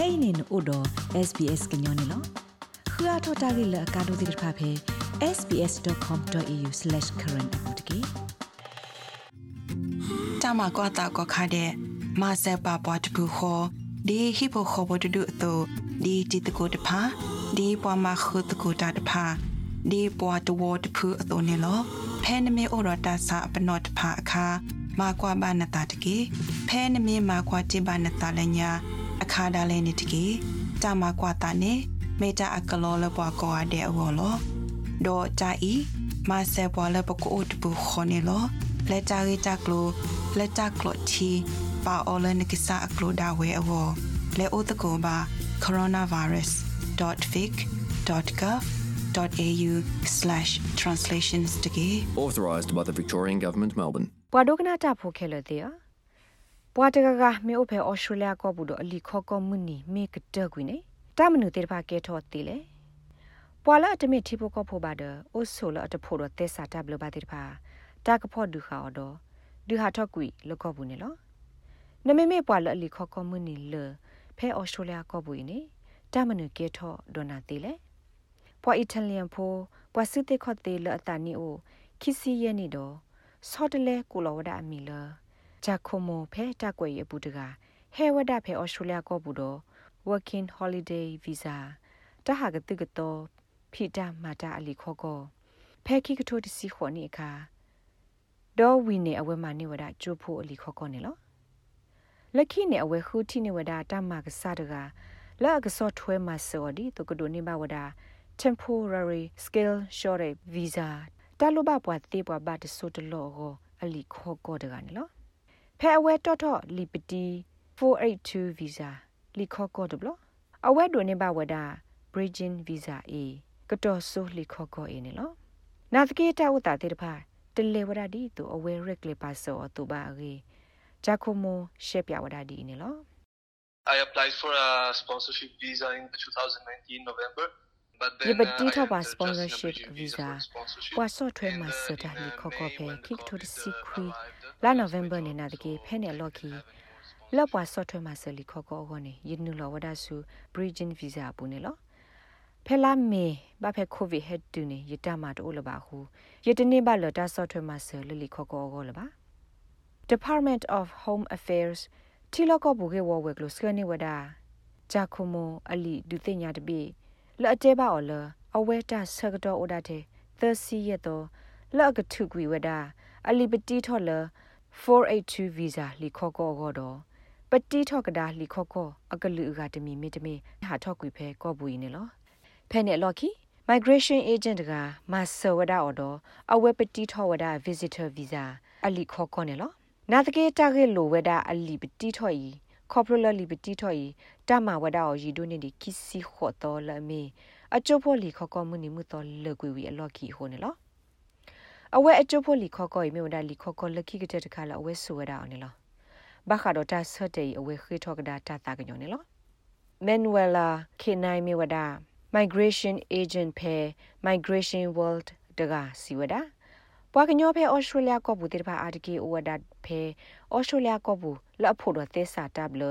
kainin odo sbs gnyone lo khua thota gi la ka do dir pha phe sbs.com.au/current apotki တမကွာတာကခါတဲ့မဆက်ပါပွားတခုခေါ်ဒီဟိပိုခေါ်ဘဒုအတူဒီတီတကိုတဖာဒီပွားမခုတကိုတာတဖာဒီပွားတဝတဖူအတူနေလောဖဲနမေဩရတာစာပနောတဖာအခါမာကွာဘာနတာတကေဖဲနမေမာကွာတိဘာနတာလညာ အခါဒါလဲနေတကေတမကွာတာနေမေတာအကလောလပွားကောအတဲ့အဝလောဒေါ်ကြဤမဆက်ပွားလပကိုတပူခေါနေလောလက်တာရီတကလိုလက်တာကလိုတီပါအော်လနကိစာအကလိုဒါဝဲအဝလေအိုတကောပါ coronavirus.vic.gov.au/translations တကေ Authorised by the Victorian Government, Melbourne. ပွာဒိုကနာတာဖိုခဲလတဲ့ ပွာတကကမေအိုဖဲဩစတြေးလျကောဘူးတော့အလီခောကောမှုနီမေကတကွီနေတမနုတေတဖာကဲထောတီလေပွာလာတမီတီပိုကောဖိုဘာဒအိုဆိုလအတဖို့တော့တက်စာတပ်လဘာတေတဖာတာကဖို့ဒူခါတော့ဒူဟာထော့ကွီလကောဘူးနေလောနမေမေပွာလအလီခောကောမှုနီလေဖဲဩစတြေးလျကောဘူးနေတမနုကဲထောဒေါနာတီလေပွာအီတလီယန်ဖိုပွာစစ်တေခော့တေလအတနီအိုခီစီရဲ့နေတော့ဆော့တလဲကိုလောဝဒအမီလာ ဂျာခိုမိုဖဲတက်ွယ်ရပူတကဟဲဝဒဖဲဩစတြေးလျကောဘူးတော့ working holiday visa တဟာကတိကတော့ဖိတာမာတာအလီခောကောဖဲခိကထိုတစီခေါ်နေအခါဒေါ်ဝီနေအဝဲမနေဝဒကျိုးဖို့အလီခောကောနေလောလက်ခိနေအဝဲခူတီနေဝဒတမကစားတကလာကစောထွဲမစောဒီတကဒိုနေဘဝဒ temporary skill shortage visa တလိုဘပွားတေးပွားဘတ်ဆိုတလောကိုအလီခောကောတကနေလော ဖဲအဝဲတော့တော့လီပတီ482 visa လီခောကောတဘလအဝဲဒိုနေဘဝဒ bridging visa a ကတော့ဆိုလီခောကောအင်းနော်နာဗီဂေတာဥတာတေတဖာတလေဝဒဒီတူအဝဲရက်လေပါဆောတူပါရေဂျာကိုမိုရှေပြဝဒဒီနေလော I applied for a sponsorship visa in 2019 November ယဘတီထောပါ sponsorship visa ပွာဆော့ထွဲမှာစတာလီခောကောဖေခိ ကထိုတစီခွီလာ November နေနာတကေဖဲနေလော်ခီလော့ပွာဆော့ထွဲမှာစလီခောကောကောနေယင်းနူလောဝဒဆူ bridging visa ပူနေလောဖဲလာမေဘာဖဲကိုဗစ်ဟက်တူနေယတမတိုးလပါဟုယတနေပါလတာဆော့ထွဲမှာစလလီခောကောကောလပါ Department of Home Affairs တီလောကောဘူကေဝဝဲကလိုစကနေဝဒါဂျာခိုမိုအလီဒူတင်ညာတပိလက်အတဲပါအော်လအဝဲတာဆကတော့အိုဒါတဲ့သစီရတော့လက်ကထုကွေဝဒါအလီပတီထော်လ 482 visa လီခောကောကောတော့ပတီထော့ကဒါလီခောကောအကလူကတမီမီတမီဟာထော့ကွေဖဲကောဘူးနေလောဖဲနေလော်ခီ migration agent ကမဆဝဒါအော်တော့အဝဲပတီထော်ဝဒါ visitor visa အလီခောကောနေလောနာတကေတာကေလိုဝဒါအလီပတီထော်ဤ corporate liberty ထော်ဤတမဝဒါအော်ရီဒိုနေဒီကီစီခောတော်လမေအချို့ဖို့လီခောကောမှုနိမှုတော်လေကွေဝီအလော့ခီဟိုနေလော အဝဲအချို့ဖို့လီခောကောဤမြေဝဒါလီခောကောလက်ခိကတဲ့တခါလာအဝဲဆူဝဒါအောင်နေလောဘာခါတော့တဆတ်တေအဝဲခေထောကဒါတတာကညောနေလောမန်ဝဲလာခေနိုင်မြေဝဒါ migration agent pair migration world တကစီဝဒါပွာကညောဖဲဩစတြေးလျကောဘူးတေဖာအာတကီအိုဝဒါဖဲဩစတြေးလျကောဘူးလက်ဖို့တော့သေစာတပ်လ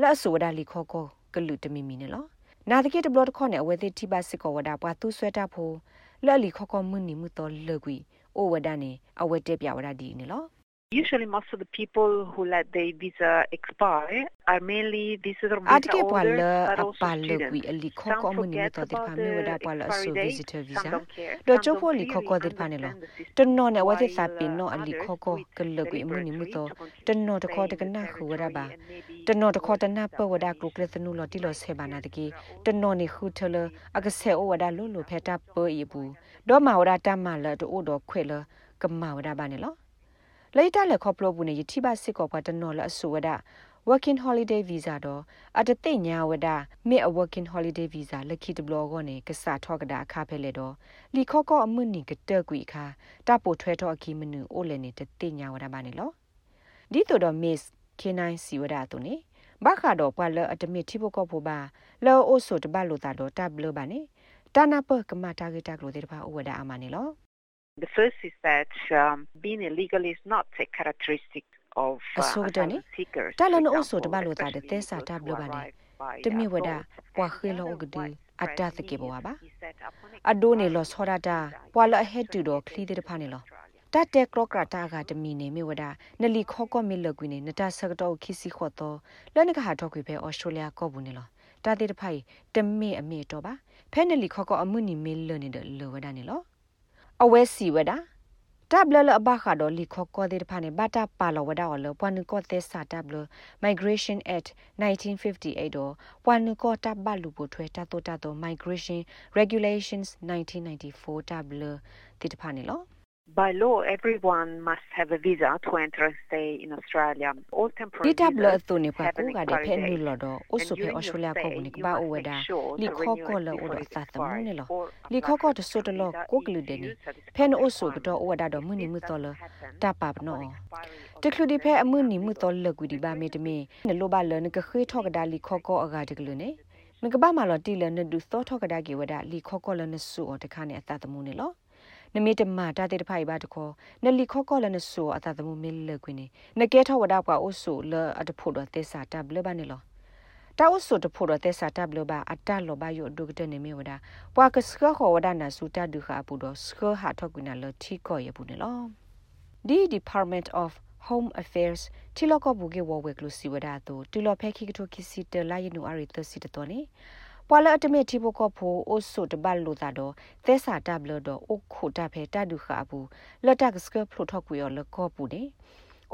လက်ဆူဝဒါလီခောကောကလူတမီမီနေလောနာတကီတဘလတ်ခေါနဲ့အဝဲသေးတိပါစစ်ကောဝဒါပွာသူဆွဲတာဖို့ လက်လီခောကောမှုနီမှုတော်လကွီအိုဝဒါနေအဝဲတက်ပြဝဒါဒီနေလော Usually, most of the people who let their visa expire are mainly visitor visa Adike holders, pala but also apala kui students. ali Some khoko muni forget to de about pame the wada pala so expiry date, visitor some visa don't care, do some cho don't fo li really khoko de pane lo understand the system, to no ne wa de sa while, pin no uh, ali others khoko quit ke le kui muni mu to deliberately to to no to kho de stay in kana the khu wada ba territory and maybe to no to kho avoid de na pa wada visa ku kre tnu lo ti lo se ba na de ki to no ni khu thele aga se o wada lo lo phe ta po yi bu do ma wada ta ma la to o do khwe le ka ma wada ba ne lo လေတာလေခေါပလိုဘူးနေယတိပါစစ်ကောကတနော်လအဆူဝဒ working holiday visa တော့အတသိညာဝဒမေအ working holiday visa လက်ခိတဘလောကနေကစားထောက်ကဒါအခါဖဲလေတော့လီခောကောအမှုနိကတက်ကွေခါတပိုထွဲတော့အခီမနူအိုလေနေတသိညာဝဒပါနေလောဒီတော့တော့ miss k9 စီဝဒတုန်နေဘာခါတော့ပွာလအတမီတိဘကောဖို့ပါလောအိုဆိုတဘလို့တာတော့တပ်လို့ပါနေတနာပကမတာဂက်တက်လို့တဲ့ပါဥဝဒအမနေလော The first is that um, being illegal is not a characteristic of uh, Asogdani? asylum seekers. Tala for no oso example, de balo ta de especially tesa those ta who blo ba ne. arrive တမီဝဒပွာခေလောကဒီအတ္တသကေဘဝပါအဒိုနေလောဆောရတာပွာလအဟက်တူတော့ခလီတဲ့ဖာနေလောတတ်တဲ့ကရကတာကတမီနေမြဝဒနလီခောကောမီလကွီနေနတဆကတော့ခီစီခောတော့လနကဟာ အမေတော့ပါဖဲနလီခောကောအမှုနီမီလနေတဲ့လောဝဒနေလောအဝဲစီဝဒတပ်လလအဘခါဒလီခောကောတဲ့ဖာနေဘတာပါလဝဒါော်လပွန်ကောသက်စာတပ်လ Migration Act 1958တော့ပွန်ကောတပ်ဘလူပိုထွဲတတ်တော့တတ် Migration Regulations 1994တပ်လတိတဖာနေလော By law, everyone must have a visa to enter and stay in Australia. All temporary Dita blo visas to ne pa have ku an ga de phe expiry ni date. lo do o And so phe during your Australia ko stay, ni you ba must o make weda sure li to kho renew ko it lo o before do it sa ta mu ne lo expires, or li apply kho ko for to so to lo visa ko if glu de ni you satisfy phe no o the so to o weda do mu ni mu requirements. to lo This does happen ta pa no upon expiry of te klu di phe the amu ni mu visa. to lo gu di ba me de me ne lo ba lo ne ka khwe tho ka da li kho ko aga de glu ne me ka ba ma lo ti lo ne du so tho ka da gi weda li kho ko lo ne su o de kha ne ata ta mu ne lo နမေတမတာတဲ့တဖိုင်ပါတခေါ်နလီခောကောလနဆူအတာတမှုမီလကွင်းနကဲထဝဒကွာအိုဆူလအတဖို့တော့တေစာတဘလဘာနေလောတာအိုဆူတဖို့တော့တေစာတဘလဘာအတလောဘယိုဒုကတနေမေဝဒပွာကစခခောဝဒနာဆူတဒုခအပူတော့စခဟာထောက်ကွင်းလထီကောရဘူးနေလောဒီ Department of Home Affairs တီလောကဘူကေဝဝဲကလူစီဝဒတူတီလောဖဲခိကတိုခိစီတလာယနူအရီသစီတတော်နေ ပွာလအတမေတီဘကဖိုအိုဆိုတဘလိုတာတော့သဲစာတဘလတော့အိုခိုတဖဲတဒုခအဘူးလတ်တက်စကဖလိုထောက်ကွေရလကောပူနေ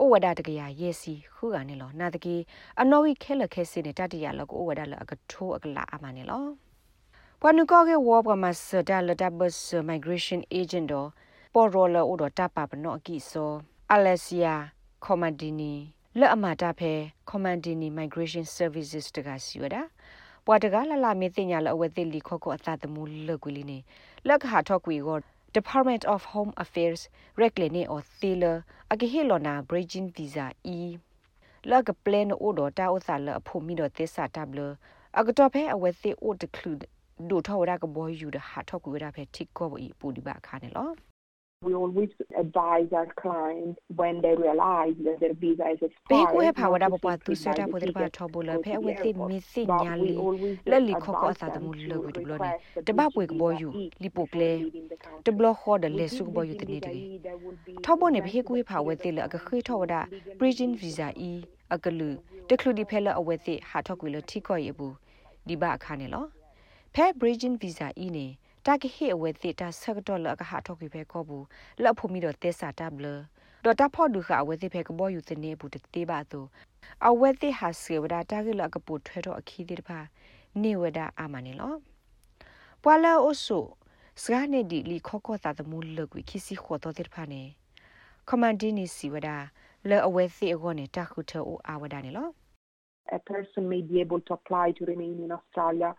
ဩဝဒတကရယေစီခုကနေလောနာတကေအနော်ဝိခဲလခဲစနေတတရလကဩဝဒလအကထိုးအကလာအမနေလောပနုကောကေဝဘကမစဒလတဘစ migration agent တော့ပေါ်ရောလဩတော့တပပနော့အကိဆိုအလက်ဆီယာကောမဒီနီလက်အမတာဖဲ commandini migration services တကစီဝဒါ ပွာတကလလာမေတင်ညာလအဝဲတိလီခော့ကိုအသတမှုလကွီလီနေလက်ခါထော့ကွီကို Department of Home Affairs Reglene or Thila agihilona bridging visa e lag plan order ta osala phumi do tesa tablo agato phe awethe o declude do thawra ka boy yu da ha thok ku da phe thik ko bo i pu di ba kha ne lo We always advise our clients when they realize that their visa is expired. pe ko he phawada not bo to pa seek tu sa ta revival bo de ba tickets tho bo la to phe the awethe airport. mi si But nya we li always le li kho ko advise asa ta them mu to le gu de blo ni request the de ba bridging pwe ko bo visa yu E li po before kle leaving the country. de blo kho de le With su ko this bo yu de bridging ni de visa E, there will be thọ bo ne phe preventive ku he pha we period te of la ka time khwe tho da legally bridging legal visa e visa. akalu de khlu di phe la awethe ha thok ku le thi ko ye bu di ba kha ne lo phe bridging visa e ne တာကဟေအဝဲတိတာဆက်တော့လကဟာထောက်ပြဖဲကောဘူးလက်ဖို့မီတော့တက်စာတဘလဒေါ်တာဖော့ဒူခအဝဲတိဖဲကဘောယူတဲ့နေဘူးတေးပါသူအဝဲတိဟာစေဝဒတာကလကပူထွဲတော့အခီးတဲ့ပါနေဝဒအာမနေလောပွာလာအိုဆူစကနေဒီလီခောကောတာတမူလကွီခီစီခောတော့တဲ့ဖာနေကမန်ဒီနီစီဝဒလဲအဝဲတိအကောနေတာခုထောအာဝဒနေလော A person may be able to apply to remain in Australia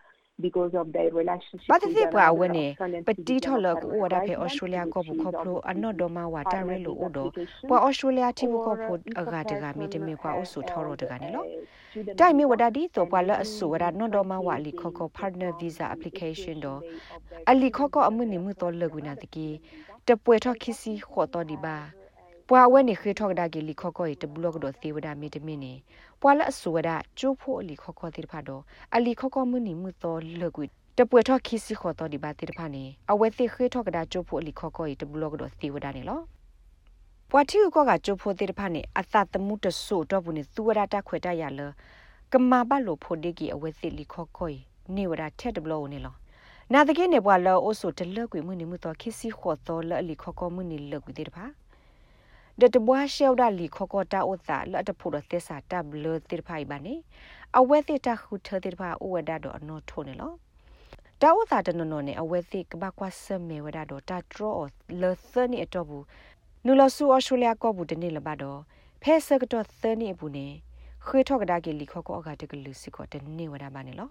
because of their relationship ဘာတ with သိပွာ another ဝနေ Australian ပတိ citizen ထော်လ or ကူ permanent ဝဒဖဲ resident, ဩစတြေးလျ which ကောဘူ is ခေါဖလို obviously အနော့ဒေါ်မဝတာရဲလိုအိုဒို application. ပွာဩစတြေးလျတိဘကော or ဖို့ if အ a ဂါတကမီတ person မီပွာအို has ဆူထော်ရတက held နေလော a student တိုင်မီဝ visa ဒဒီတော့ပွာလ and အဆူဝဒ within နော့ဒေါ်မဝ28လီခေါခေါ days partner from visa the application expiration တော့ date of their အလီခေါခေါအမှုနေမှုတော့လကွနာတကီတပွေထော့ခီစီခေါ်တော့ဒီပါပွာဝဲနေခေထော့ဒါကီလီခေါခေါတဘလော့တော့သေဝဒမီတမီနေ ပွာလအဆူဝဒကျိုးဖို့အလီခေါခေါတိဖာတော့အလီခေါခေါမှုနေမှုတော့လကွတပွေထော့ခီစီခေါ်တော့ဒီပါတိဖာနေအဝဲသိခေထော့ကဒါကျိုးဖို့အလီခေါခေါတဘလော့တော့သေဝဒနေလောပွာတီကောကကျိုးဖို့တိဖာနေအသတမှုတဆူတော့ဘူးနေသူဝဒတာခွေတရလကမာဘလိုဖို့ဒီကီအဝဲသိလီခေါခေါနေဝဒထက်တဘလော့နေလောနာတကိနေပွာလောအိုဆိုတလကွေမှုနေမှုတော့ခီစီခေါ်တော့လအလီခေါခေါမှုနေလကွေတိဖာ ဒတဘွားရှောက်ဒါလီခေါခေါတာဥသာလတ်တဖို့တော့သစ္စာတဘလတိဖိုင်ပါနေအဝဲသိတခုထတိဖာဥဝဒတော့အနော်ထိုးနေလောတာဥသာတနနော်နေအဝဲသိကဘကွာဆမေဝဒတော့တာထရောလသနီအတော့ဘူးနူလဆူအော်စတြေးလျကောဘူးတနေလဘတော့ဖဲဆကတော့သနီဘူးနေခွေထောက်ကဒါကီလီခေါခေါအကတကလူစီကောတနေဝဒပါနေလော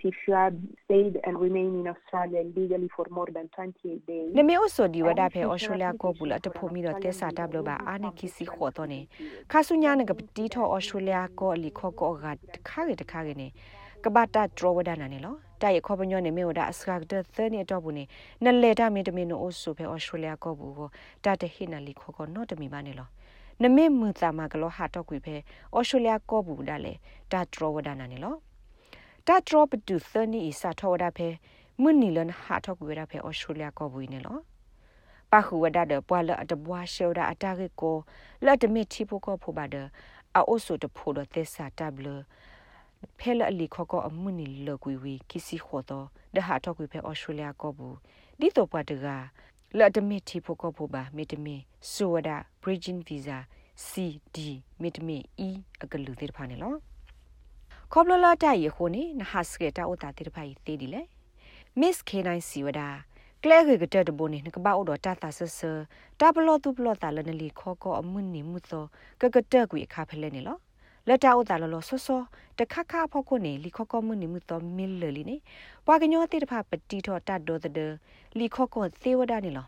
if you have stayed and remained in Australia illegally for more than 28 days. နမေအိုဆိုဒီဝဒဖဲအော်စတြေးလျကောဘူးလတ်တဖို့မီတော့တက်စာတပ်လို့ပါအာနေကီစီခေါ်တော့နေခါဆုညာနကပတီထောအော်စတြေးလျကောလီခေါကောကတခါရတခါရနေကဘာတာဒရဝဒနာနေလောတိုင်ခေါပညောနေမေဝဒအစကဒသနေတော့ဘူးနေနလေတာမီတမီနိုအိုဆိုဖဲအော်စတြေးလျကောဘူးကိုတာတဟိနလီခေါကောနော့တမီပါနေလောနမေမူတာမကလောဟာတော့ကွေဖဲအော်စတြေးလျကောဘူးဒါလေတာဒရဝဒနာနေလော တာဒရောပတူသနီအစာထောဝဒဖဲမွနီလန်ဟာထောက်ကွေရဖဲဩစတြေးလျကောဘူးနေလောပါခုဝဒတဲ့ပွာလအတဘွားရှောဒအတာကေကိုလက်တမစ်ချီပိုကောဖိုပါဒအိုဆိုတဖိုဒသက်စာတဘလဖဲလအလီခောကောအမှုနီလကွေဝီကီစီခောတော့ဒဟာထောက်ကွေဖဲဩစတြေးလျကောဘူးဒီတော့ပတ်တကလက်တမစ်ချီပိုကောဖိုပါမီတမီဆိုဝဒ bridging visa CD မီတမီ E အကလူသေးတဖာနေလော ခေါပလလာတိုင်ရခိုနေနဟတ်စကေတာဥတာတိတဖိုင်သေးဒီလေ Miss K9 စီဝဒကလဲခေကတဲ့တဘိုနေနကပောက်တော့တာတာဆဆတာဘလောတူဘလောတာလနလီခေါကောအမှုနေမှုသောကကတဲ့ကွေအခါဖလဲနေလောလက်တာဥတာလောလောဆောဆောတခခဖောက်ခုနေလီခေါကောမှုနေမှုသောမီလလီနေပွာကညောတိတဖပတိထောတတ်တော်တဲ့လီခေါကောသေဝဒနေလော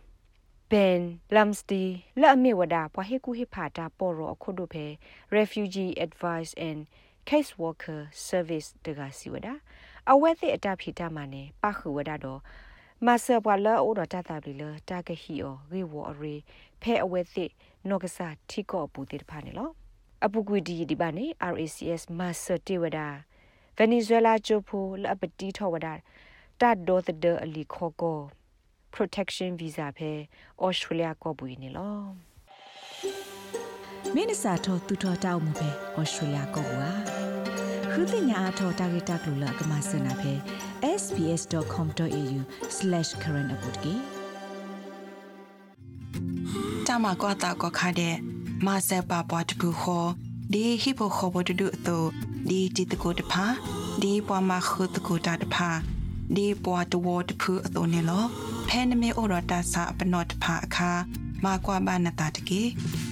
ဘန်လမ်စတီလာအမေဝဒပွာဟေကူဟေဖာတာပေါ်ရောအခုတို့ဖဲ refugee advice and case worker service တကစီဝဒအဝဲသိအတဖိတမနေပခုဝဒတော့မဆဘွာလာအိုတော့တတာပြီလတာကဟီအောရေဝအရေဖဲအဝဲသိနော့ကစားထိကောပူတိတဖာနေလောအပူကွီဒီဒီပါနေ RACS မဆတေဝဒဗနီဇွဲလားချိုဖိုလပတီထောဝဒတတ်ဒိုသဒအလီခေါကို protection visa ဖဲ Australia ကောပူနေလောမင်းစာထောသူထောတောက်မှုပဲ Australia ကောပူอ่ะ ခုတင်ညာအထောတာဂီတာကလူလကမစနာဖဲ sbs.com.au/current update တမကွာတာကခါတဲ့မဆက်ပါပွားတပူခေါ်ဒီဟိပိုခေါ်ဘတူတူဒီတီတကိုတဖာဒီပွားမခုတကိုတာတဖာဒီပွားတဝတဖူအသွနေလောဖဲနမေဩရတာစာပနော့တဖာအခါမာကွာဘာနတာတကေ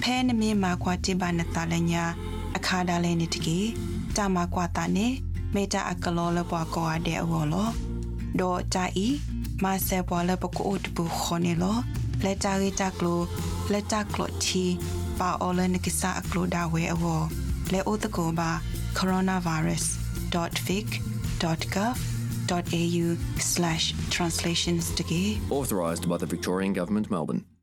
ဖဲနမေမာကွာတိဘာနတာလညာအခါဒါလဲနေတကေ တာမာကွာတာနေမေတာအကလောလပွားကောအတဲ့အဝလောဒေါ်ကြိမာဆေပွားလပကိုတ်ဘူခေါနေလောလက်တာရီတာကလိုလက်တာကလိုတီပါအော်လနကိစာအကလိုဒါဝဲအဝလဲအိုတကောပါ coronavirus.vic.gov.au/translations တကေ Authorised by the Victorian Government, Melbourne.